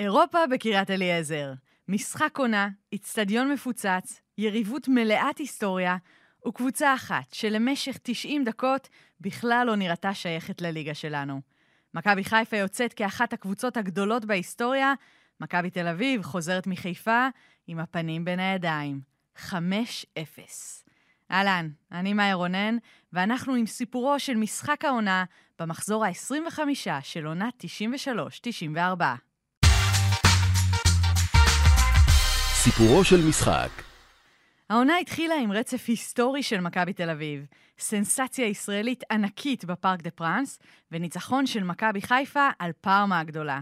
אירופה בקריית אליעזר. משחק עונה, איצטדיון מפוצץ, יריבות מלאת היסטוריה, וקבוצה אחת שלמשך 90 דקות בכלל לא נראתה שייכת לליגה שלנו. מכבי חיפה יוצאת כאחת הקבוצות הגדולות בהיסטוריה, מכבי תל אביב חוזרת מחיפה עם הפנים בין הידיים. 5-0. אהלן, אני מאיה רונן, ואנחנו עם סיפורו של משחק העונה במחזור ה-25 של עונת 93-94. סיפורו של משחק העונה התחילה עם רצף היסטורי של מכבי תל אביב, סנסציה ישראלית ענקית בפארק דה פרנס, וניצחון של מכבי חיפה על פארמה הגדולה.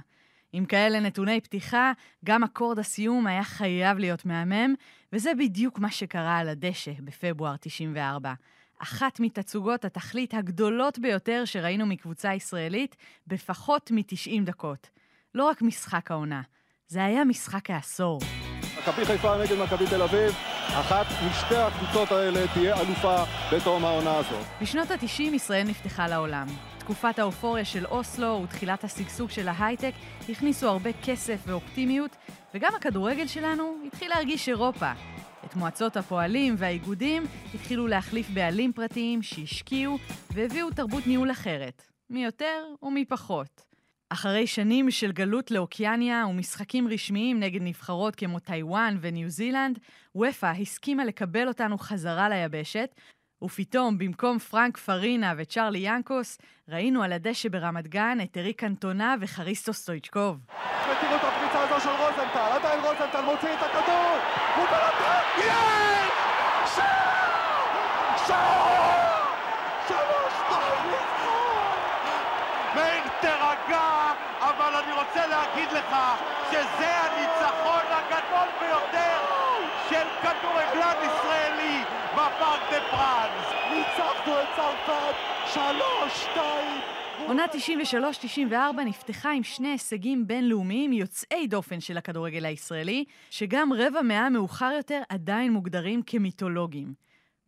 עם כאלה נתוני פתיחה, גם אקורד הסיום היה חייב להיות מהמם, וזה בדיוק מה שקרה על הדשא בפברואר 94. אחת מתצוגות התכלית הגדולות ביותר שראינו מקבוצה ישראלית בפחות מ-90 דקות. לא רק משחק העונה, זה היה משחק העשור. מכבי חיפה נגד מכבי תל אביב, אחת משתי הקבוצות האלה תהיה אלופה בתום העונה הזאת. בשנות ה-90 ישראל נפתחה לעולם. תקופת האופוריה של אוסלו ותחילת השגשוג של ההייטק הכניסו הרבה כסף ואופטימיות, וגם הכדורגל שלנו התחיל להרגיש אירופה. את מועצות הפועלים והאיגודים התחילו להחליף בעלים פרטיים שהשקיעו והביאו תרבות ניהול אחרת, מי יותר ומי פחות. אחרי שנים של גלות לאוקיאניה ומשחקים רשמיים נגד נבחרות כמו טיוואן וניו זילנד, ופא הסכימה לקבל אותנו חזרה ליבשת, ופתאום, במקום פרנק פרינה וצ'רלי ינקוס, ראינו על הדשא ברמת גן את אריק אנטונה וחריסטו סטויצ'קוב. ותראו את הפריצה הזו של רוזנטל, עדיין רוזנטל מוציא את הכדור, הוא בלטה, יש! שער! שער! שלוש, שתיים, ניצחון! מאיר, תירגע, אבל אני רוצה להגיד לך שזה הניצחון הגדול ביותר של כדורגלן ישראלי בפארק דה פרנס. ניצחנו את צרפת, שלוש, שתיים. עונה 93-94 נפתחה עם שני הישגים בינלאומיים יוצאי דופן של הכדורגל הישראלי, שגם רבע מאה מאוחר יותר עדיין מוגדרים כמיתולוגיים.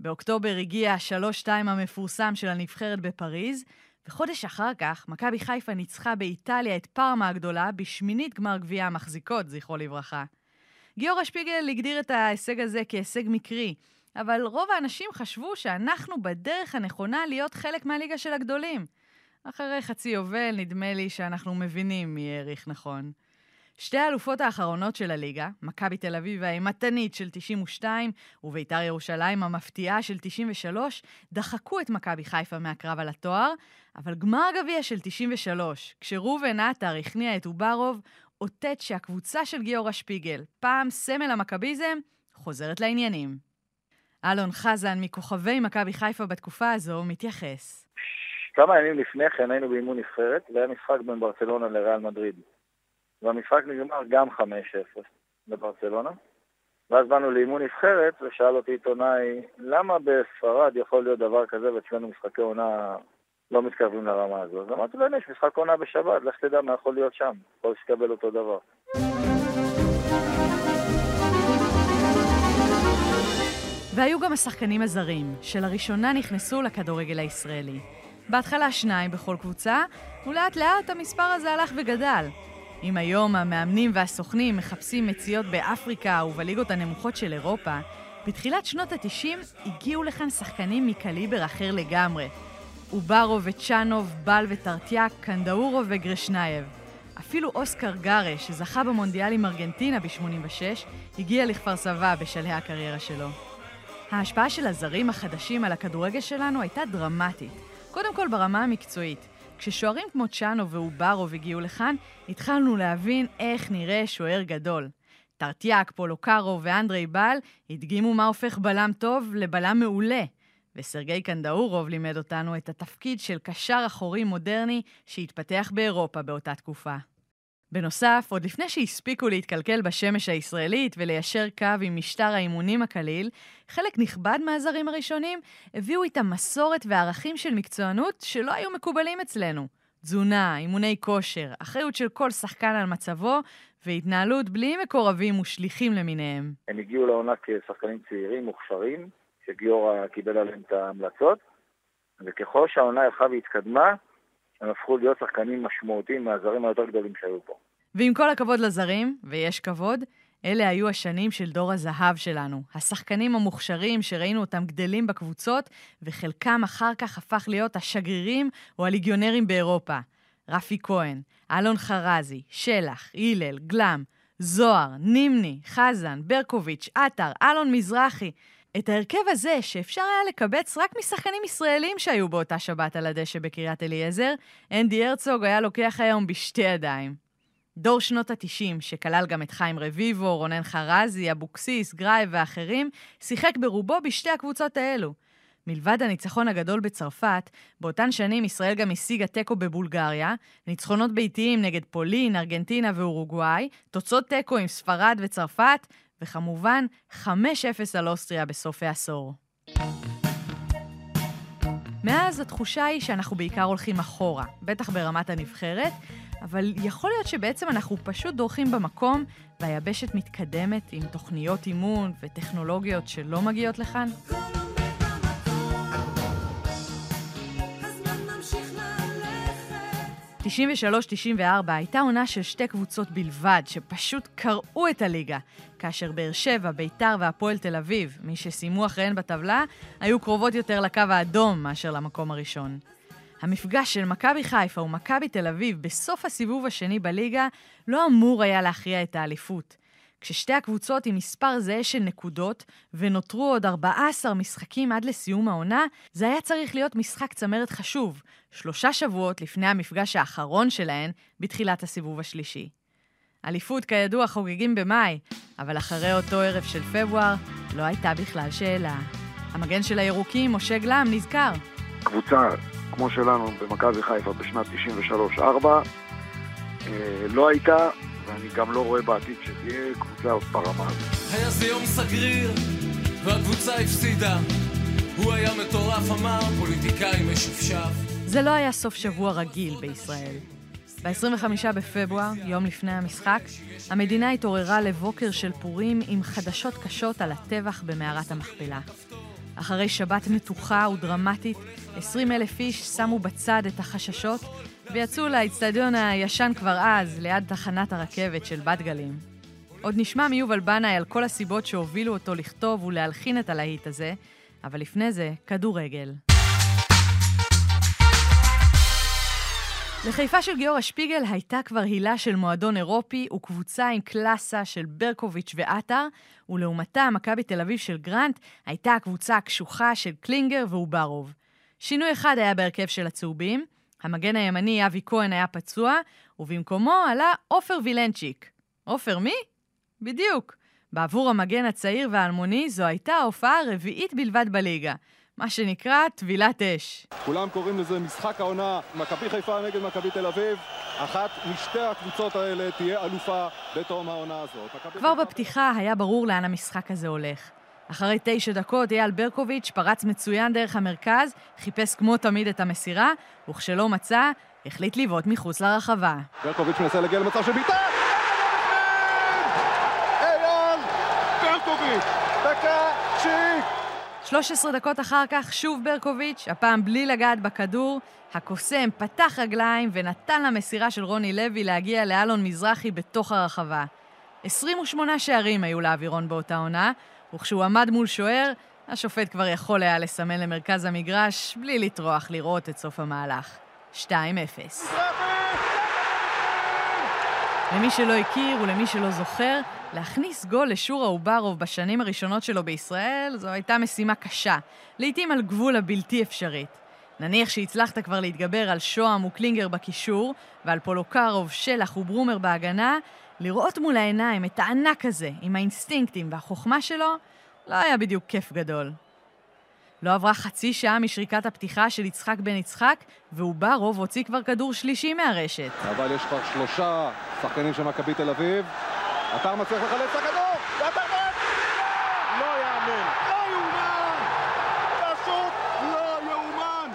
באוקטובר הגיע ה-3-2 המפורסם של הנבחרת בפריז, וחודש אחר כך מכבי חיפה ניצחה באיטליה את פארמה הגדולה בשמינית גמר גביע המחזיקות, זכרו לברכה. גיורא שפיגל הגדיר את ההישג הזה כהישג מקרי, אבל רוב האנשים חשבו שאנחנו בדרך הנכונה להיות חלק מהליגה של הגדולים. אחרי חצי יובל נדמה לי שאנחנו מבינים מי העריך נכון. שתי האלופות האחרונות של הליגה, מכבי תל אביב האימתנית של 92 וביתר ירושלים המפתיעה של 93, דחקו את מכבי חיפה מהקרב על התואר, אבל גמר גביע של 93, כשראובן עטר הכניע את אוברוב, אותת שהקבוצה של גיורא שפיגל, פעם סמל המכביזם, חוזרת לעניינים. אלון חזן, מכוכבי מכבי חיפה בתקופה הזו, מתייחס. כמה ימים לפני כן היינו באימון נבחרת, והיה משחק בין ברצלונה לריאל מדריד. והמשחק נגמר גם 5-0 בברצלונה. ואז באנו לאימון נבחרת, ושאל אותי עיתונאי, למה בספרד יכול להיות דבר כזה ואצלנו משחקי עונה לא מתקרבים לרמה הזו? אז אמרתי לו, יש משחק עונה בשבת, לך תדע מה יכול להיות שם, יכול שתקבל אותו דבר. והיו גם השחקנים הזרים, שלראשונה נכנסו לכדורגל הישראלי. בהתחלה שניים בכל קבוצה, ולאט לאט המספר הזה הלך וגדל. אם היום המאמנים והסוכנים מחפשים מציאות באפריקה ובליגות הנמוכות של אירופה, בתחילת שנות ה-90 הגיעו לכאן שחקנים מקליבר אחר לגמרי. אוברוב וצ'אנוב, בל וטרטיאק, קנדאורו וגרשנייב. אפילו אוסקר גארה, שזכה במונדיאל עם ארגנטינה ב-86, הגיע לכפר סבא בשלהי הקריירה שלו. ההשפעה של הזרים החדשים על הכדורגל שלנו הייתה דרמטית. קודם כל ברמה המקצועית. כששוערים כמו צ'אנוב ואוברוב הגיעו לכאן, התחלנו להבין איך נראה שוער גדול. טרטיאק, פולוקרוב ואנדרי בל הדגימו מה הופך בלם טוב לבלם מעולה. וסרגי קנדאורוב לימד אותנו את התפקיד של קשר אחורי מודרני שהתפתח באירופה באותה תקופה. בנוסף, עוד לפני שהספיקו להתקלקל בשמש הישראלית וליישר קו עם משטר האימונים הקליל, חלק נכבד מהזרים הראשונים הביאו איתם מסורת וערכים של מקצוענות שלא היו מקובלים אצלנו. תזונה, אימוני כושר, אחריות של כל שחקן על מצבו, והתנהלות בלי מקורבים ושליחים למיניהם. הם הגיעו לעונה כשחקנים צעירים, מוכשרים, שגיורא קיבל עליהם את ההמלצות, וככל שהעונה הלכה והתקדמה, הם הפכו להיות שחקנים משמעותיים מהזרים היותר גדולים שהיו פה. ועם כל הכבוד לזרים, ויש כבוד, אלה היו השנים של דור הזהב שלנו. השחקנים המוכשרים שראינו אותם גדלים בקבוצות, וחלקם אחר כך הפך להיות השגרירים או הליגיונרים באירופה. רפי כהן, אלון חרזי, שלח, הלל, גלם, זוהר, נימני, חזן, ברקוביץ', עטר, אלון מזרחי. את ההרכב הזה, שאפשר היה לקבץ רק משחקנים ישראלים שהיו באותה שבת על הדשא בקריית אליעזר, אנדי הרצוג היה לוקח היום בשתי ידיים. דור שנות ה-90, שכלל גם את חיים רביבו, רונן חרזי, אבוקסיס, גרייב ואחרים, שיחק ברובו בשתי הקבוצות האלו. מלבד הניצחון הגדול בצרפת, באותן שנים ישראל גם השיגה תיקו בבולגריה, ניצחונות ביתיים נגד פולין, ארגנטינה ואורוגוואי, תוצאות תיקו עם ספרד וצרפת, וכמובן 5-0 על אוסטריה בסוף העשור. מאז התחושה היא שאנחנו בעיקר הולכים אחורה, בטח ברמת הנבחרת, אבל יכול להיות שבעצם אנחנו פשוט דורכים במקום והיבשת מתקדמת עם תוכניות אימון וטכנולוגיות שלא מגיעות לכאן? 93-94 הייתה עונה של שתי קבוצות בלבד, שפשוט קרעו את הליגה, כאשר באר שבע, ביתר והפועל תל אביב, מי שסיימו אחריהן בטבלה, היו קרובות יותר לקו האדום מאשר למקום הראשון. המפגש של מכבי חיפה ומכבי תל אביב בסוף הסיבוב השני בליגה לא אמור היה להכריע את האליפות. כששתי הקבוצות עם מספר זהה של נקודות, ונותרו עוד 14 משחקים עד לסיום העונה, זה היה צריך להיות משחק צמרת חשוב, שלושה שבועות לפני המפגש האחרון שלהן, בתחילת הסיבוב השלישי. אליפות, כידוע, חוגגים במאי, אבל אחרי אותו ערב של פברואר, לא הייתה בכלל שאלה. המגן של הירוקים, משה גלם, נזכר. קבוצה כמו שלנו במכבי חיפה בשנת 93-4 אה, לא הייתה ואני גם לא רואה בעתיד שתהיה קבוצה עוד ברמה הזאת. היה זה יום סגריר, והקבוצה הפסידה. הוא היה מטורף, אמר, פוליטיקאי משופשף. זה לא היה סוף שבוע רגיל בישראל. ב-25 בפברואר, יום לפני המשחק, המדינה התעוררה לבוקר של פורים עם חדשות קשות על הטבח במערת המכפלה. אחרי שבת מתוחה ודרמטית, 20 אלף איש שמו בצד את החששות ויצאו לאצטדיון הישן כבר אז, ליד תחנת הרכבת של בת גלים. עוד נשמע מיובל בנאי על כל הסיבות שהובילו אותו לכתוב ולהלחין את הלהיט הזה, אבל לפני זה, כדורגל. לחיפה של גיורא שפיגל הייתה כבר הילה של מועדון אירופי וקבוצה עם קלאסה של ברקוביץ' ועטר, ולעומתה מכבי תל אביב של גרנט הייתה הקבוצה הקשוחה של קלינגר ואוברוב. שינוי אחד היה בהרכב של הצהובים, המגן הימני אבי כהן היה פצוע, ובמקומו עלה עופר וילנצ'יק. עופר מי? בדיוק. בעבור המגן הצעיר והאלמוני זו הייתה ההופעה הרביעית בלבד בליגה. מה שנקרא טבילת אש. כולם קוראים לזה משחק העונה, מכבי חיפה נגד מכבי תל אביב. אחת משתי הקבוצות האלה תהיה אלופה בתום העונה הזאת. כבר בפתיחה היה ברור לאן המשחק הזה הולך. אחרי תשע דקות אייל ברקוביץ' פרץ מצוין דרך המרכז, חיפש כמו תמיד את המסירה, וכשלא מצא, החליט לבעוט מחוץ לרחבה. ברקוביץ' מנסה להגיע למצב של בעיטה! אייל ברקוביץ'! דקה תשיעית! 13 דקות אחר כך שוב ברקוביץ', הפעם בלי לגעת בכדור, הקוסם פתח רגליים ונתן למסירה של רוני לוי להגיע לאלון מזרחי בתוך הרחבה. 28 שערים היו לאווירון באותה עונה, וכשהוא עמד מול שוער, השופט כבר יכול היה לסמן למרכז המגרש בלי לטרוח לראות את סוף המהלך. 2-0. למי שלא הכיר ולמי שלא זוכר, להכניס גול לשורה אוברוב בשנים הראשונות שלו בישראל זו הייתה משימה קשה, לעתים על גבול הבלתי אפשרית. נניח שהצלחת כבר להתגבר על שוהם וקלינגר בקישור, ועל פולוקרוב, שלח וברומר בהגנה, לראות מול העיניים את הענק הזה, עם האינסטינקטים והחוכמה שלו, לא היה בדיוק כיף גדול. לא עברה חצי שעה משריקת הפתיחה של יצחק בן יצחק, רוב הוציא כבר כדור שלישי מהרשת. אבל יש כבר שלושה שחקנים של מכבי תל אביב. עטר מצליח לחלץ את! ועטר מת! לא יאמן! לא יאומן! פשוט לא יאומן!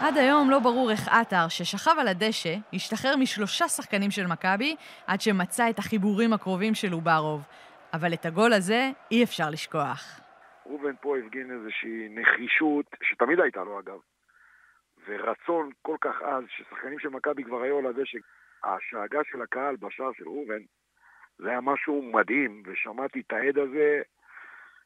עד היום לא ברור איך עטר, ששכב על הדשא, השתחרר משלושה שחקנים של מכבי, עד שמצא את החיבורים הקרובים של אוברוב. אבל את הגול הזה אי אפשר לשכוח. ראובן פה הפגין איזושהי נחישות, שתמיד הייתה לו אגב, ורצון כל כך עז, ששחקנים של מכבי כבר היו על הדשא. השאגה של הקהל בשער של ראובן, זה היה משהו מדהים, ושמעתי את העד הזה,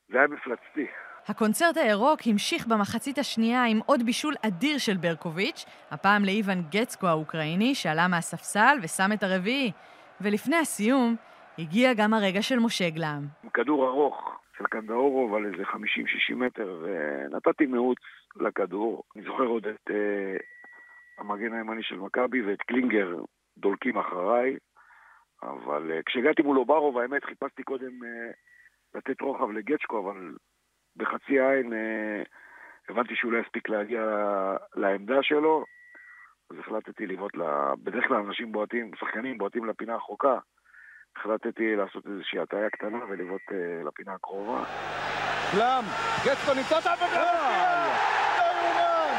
זה היה מפלצתי. הקונצרט הירוק המשיך במחצית השנייה עם עוד בישול אדיר של ברקוביץ', הפעם לאיוון גצקו האוקראיני, שעלה מהספסל ושם את הרביעי. ולפני הסיום, הגיע גם הרגע של משה גלם. כדור ארוך של קנדאורוב על איזה 50-60 מטר, ונתתי מיעוץ לכדור. אני זוכר עוד את אה, המגן הימני של מכבי ואת קלינגר דולקים אחריי, אבל אה, כשהגעתי מול אוברוב, האמת, חיפשתי קודם אה, לתת רוחב לגצ'קו, אבל בחצי עין אה, הבנתי שהוא לא יספיק להגיע לעמדה שלו, אז החלטתי לבעוט ל... בדרך כלל אנשים בועטים, שחקנים בועטים לפינה הרחוקה. החלטתי לעשות איזושהי הטעיה קטנה ולבעוט אה, לפינה הקרובה. בלם, גצקו נמצא ובלם! לא יאומן!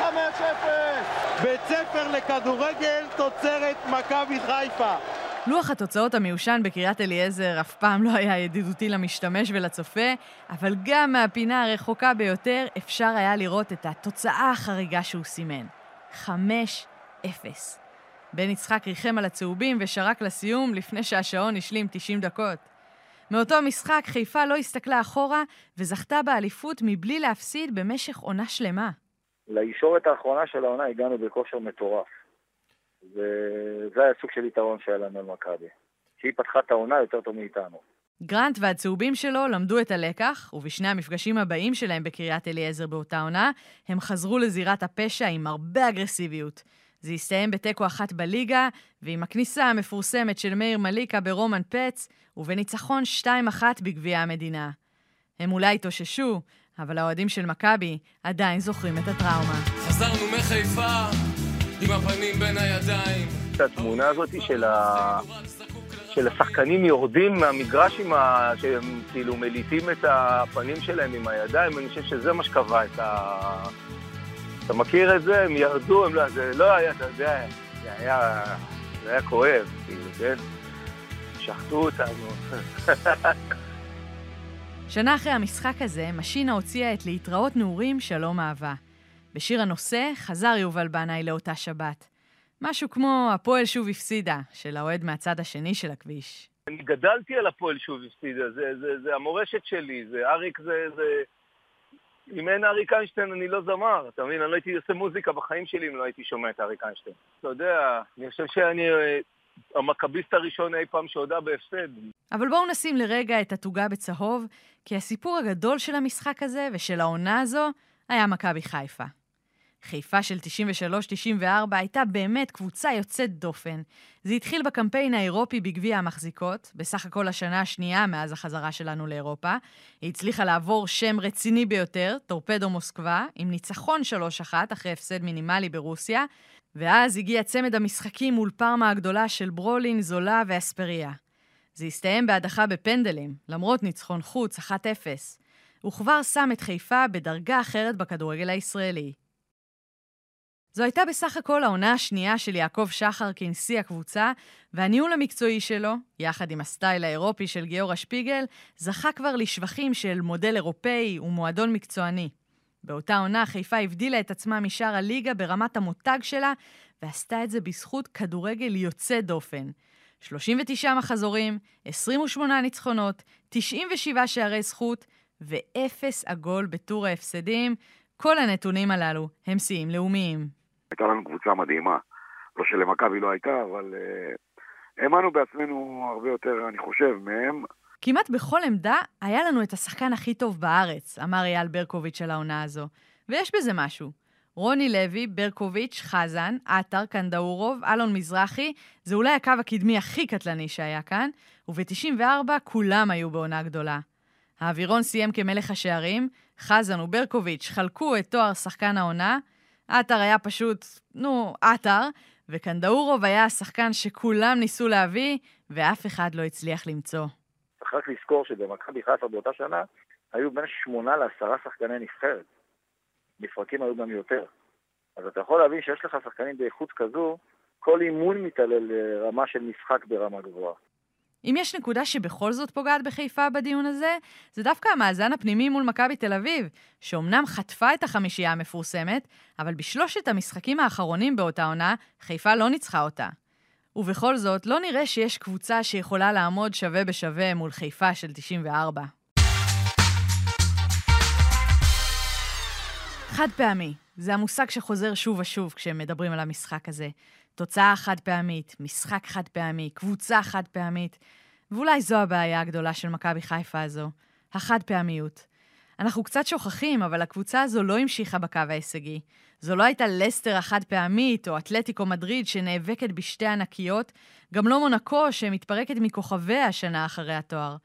5-0! בית ספר לכדורגל תוצרת מכבי חיפה. לוח התוצאות המיושן בקריית אליעזר אף פעם לא היה ידידותי למשתמש ולצופה, אבל גם מהפינה הרחוקה ביותר אפשר היה לראות את התוצאה החריגה שהוא סימן. 5-0. בן יצחק ריחם על הצהובים ושרק לסיום לפני שהשעון השלים 90 דקות. מאותו משחק חיפה לא הסתכלה אחורה וזכתה באליפות מבלי להפסיד במשך עונה שלמה. לישורת האחרונה של העונה הגענו בכושר מטורף. וזה היה סוג של יתרון שהיה לנו על מכבי. שהיא פתחה את העונה יותר טוב מאיתנו. גרנט והצהובים שלו למדו את הלקח, ובשני המפגשים הבאים שלהם בקריית אליעזר באותה עונה, הם חזרו לזירת הפשע עם הרבה אגרסיביות. זה הסתיים בתיקו אחת בליגה, ועם הכניסה המפורסמת של מאיר מליקה ברומן פץ, ובניצחון 2-1 בגביע המדינה. הם אולי התאוששו, אבל האוהדים של מכבי עדיין זוכרים את הטראומה. חזרנו מחיפה עם הפנים בין הידיים. את התמונה הזאת של, ה... של השחקנים יורדים מהמגרש עם ה... שהם כאילו מליטים את הפנים שלהם עם הידיים, אני חושב שזה מה שקבע את ה... אתה מכיר את זה? הם ירדו, הם לא... זה לא היה, אתה יודע, זה היה, זה היה כואב, כאילו, כן? שחטו אותנו. שנה אחרי המשחק הזה, משינה הוציאה את להתראות נעורים שלום אהבה. בשיר הנושא חזר יובל בנאי לאותה שבת. משהו כמו הפועל שוב הפסידה, של האוהד מהצד השני של הכביש. אני גדלתי על הפועל שוב הפסידה, זה, זה, זה המורשת שלי, זה אריק זה... זה... אם אין אריק איינשטיין אני לא זמר, אתה מבין? אני לא הייתי עושה מוזיקה בחיים שלי אם לא הייתי שומע את אריק איינשטיין. אתה יודע, אני חושב שאני אה, המכביסט הראשון אי פעם שהודה בהפסד. אבל בואו נשים לרגע את התוגה בצהוב, כי הסיפור הגדול של המשחק הזה ושל העונה הזו היה מכבי חיפה. חיפה של 93-94 הייתה באמת קבוצה יוצאת דופן. זה התחיל בקמפיין האירופי בגביע המחזיקות, בסך הכל השנה השנייה מאז החזרה שלנו לאירופה. היא הצליחה לעבור שם רציני ביותר, טורפדו מוסקבה, עם ניצחון 3-1 אחרי הפסד מינימלי ברוסיה, ואז הגיע צמד המשחקים מול פרמה הגדולה של ברולין, זולה ואספריה. זה הסתיים בהדחה בפנדלים, למרות ניצחון חוץ 1-0. הוא כבר שם את חיפה בדרגה אחרת בכדורגל הישראלי. זו הייתה בסך הכל העונה השנייה של יעקב שחר כנשיא הקבוצה, והניהול המקצועי שלו, יחד עם הסטייל האירופי של גיורא שפיגל, זכה כבר לשבחים של מודל אירופאי ומועדון מקצועני. באותה עונה חיפה הבדילה את עצמה משאר הליגה ברמת המותג שלה, ועשתה את זה בזכות כדורגל יוצא דופן. 39 מחזורים, 28 ניצחונות, 97 שערי זכות ואפס עגול בטור ההפסדים. כל הנתונים הללו הם שיאים לאומיים. הייתה לנו קבוצה מדהימה. לא שלמכבי לא הייתה, אבל uh, האמנו בעצמנו הרבה יותר, אני חושב, מהם. כמעט בכל עמדה היה לנו את השחקן הכי טוב בארץ, אמר אייל ברקוביץ' על העונה הזו. ויש בזה משהו. רוני לוי, ברקוביץ', חזן, עטר, קנדאורוב, אלון מזרחי, זה אולי הקו הקדמי הכי קטלני שהיה כאן, וב-94 כולם היו בעונה גדולה. האווירון סיים כמלך השערים, חזן וברקוביץ' חלקו את תואר שחקן העונה, עטר היה פשוט, נו, עטר, וקנדאורוב היה השחקן שכולם ניסו להביא, ואף אחד לא הצליח למצוא. צריך רק לזכור שבמכבי חיפה באותה שנה היו בין שמונה לעשרה שחקני נבחרת. מפרקים היו גם יותר. אז אתה יכול להבין שיש לך שחקנים באיכות כזו, כל אימון מתעלל לרמה של משחק ברמה גבוהה. אם יש נקודה שבכל זאת פוגעת בחיפה בדיון הזה, זה דווקא המאזן הפנימי מול מכבי תל אביב, שאומנם חטפה את החמישייה המפורסמת, אבל בשלושת המשחקים האחרונים באותה עונה, חיפה לא ניצחה אותה. ובכל זאת, לא נראה שיש קבוצה שיכולה לעמוד שווה בשווה מול חיפה של 94. חד פעמי, זה המושג שחוזר שוב ושוב כשמדברים על המשחק הזה. תוצאה חד פעמית, משחק חד פעמי, קבוצה חד פעמית. ואולי זו הבעיה הגדולה של מכבי חיפה הזו, החד פעמיות. אנחנו קצת שוכחים, אבל הקבוצה הזו לא המשיכה בקו ההישגי. זו לא הייתה לסטר החד פעמית, או אתלטיקו מדריד שנאבקת בשתי ענקיות, גם לא מונקו שמתפרקת מכוכביה השנה אחרי התואר.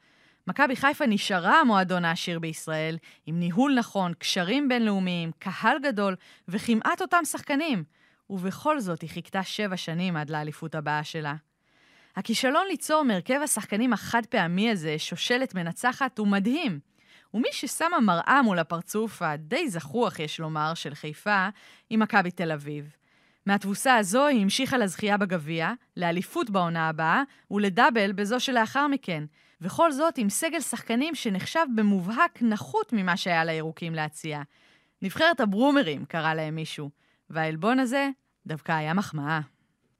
מכבי חיפה נשארה המועדון העשיר בישראל, עם ניהול נכון, קשרים בינלאומיים, קהל גדול וכמעט אותם שחקנים. ובכל זאת היא חיכתה שבע שנים עד לאליפות הבאה שלה. הכישלון ליצור מרכב השחקנים החד פעמי הזה, שושלת מנצחת, הוא מדהים. ומי ששמה מראה מול הפרצוף הדי זחוח, יש לומר, של חיפה, היא מכבי תל אביב. מהתבוסה הזו היא המשיכה לזכייה בגביע, לאליפות בעונה הבאה ולדאבל בזו שלאחר מכן, וכל זאת עם סגל שחקנים שנחשב במובהק נחות ממה שהיה לירוקים להציע. נבחרת הברומרים, קרא להם מישהו, והעלבון הזה דווקא היה מחמאה.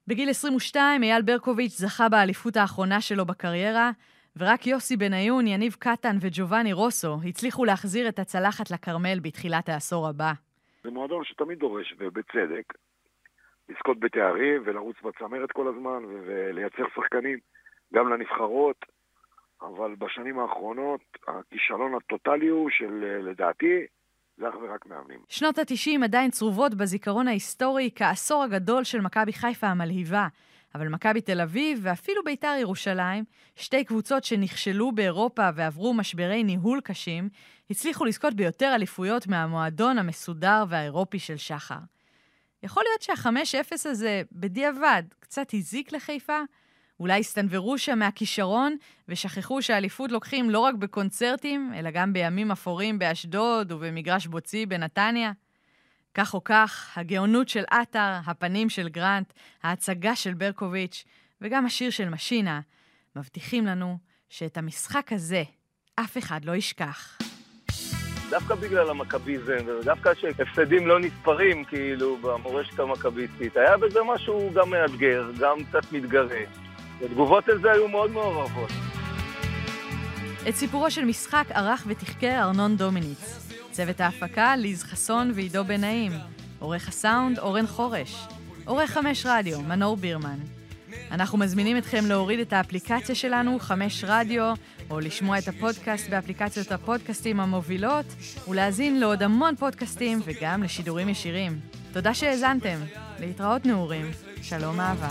בגיל 22 אייל ברקוביץ' זכה באליפות האחרונה שלו בקריירה, ורק יוסי בניון, יניב קטן וג'ובאני רוסו הצליחו להחזיר את הצלחת לכרמל בתחילת העשור הבא. זה מועדון שתמיד דורש, ובצדק, לזכות בתארים ולרוץ בצמרת כל הזמן ולייצר שחקנים גם לנבחרות, אבל בשנים האחרונות הכישלון הטוטלי הוא של, לדעתי, זה אך ורק מאמנים. שנות ה-90 עדיין צרובות בזיכרון ההיסטורי כעשור הגדול של מכבי חיפה המלהיבה. אבל מכבי תל אביב ואפילו ביתר ירושלים, שתי קבוצות שנכשלו באירופה ועברו משברי ניהול קשים, הצליחו לזכות ביותר אליפויות מהמועדון המסודר והאירופי של שחר. יכול להיות שה-5-0 הזה, בדיעבד, קצת הזיק לחיפה? אולי הסתנוורו שם מהכישרון ושכחו שהאליפות לוקחים לא רק בקונצרטים, אלא גם בימים אפורים באשדוד ובמגרש בוצי בנתניה? כך או כך, הגאונות של עטר, הפנים של גרנט, ההצגה של ברקוביץ' וגם השיר של משינה מבטיחים לנו שאת המשחק הזה אף אחד לא ישכח. דווקא בגלל המכביזם, ודווקא שהפסדים לא נספרים, כאילו, במורשת המכביסטית, היה בזה משהו גם מאתגר, גם קצת מתגרה. ותגובות על זה היו מאוד מעורבות. את סיפורו של משחק ערך ותחקר ארנון דומיניץ. צוות ההפקה, ליז חסון ועידו בן נעים. עורך הסאונד, אורן חורש. עורך חמש רדיו, מנור בירמן. אנחנו מזמינים אתכם להוריד את האפליקציה שלנו, חמש רדיו, או לשמוע את הפודקאסט באפליקציות הפודקאסטים המובילות, ולהאזין לעוד המון פודקאסטים וגם לשידורים ישירים. תודה שהאזנתם. להתראות נעורים. שלום אהבה.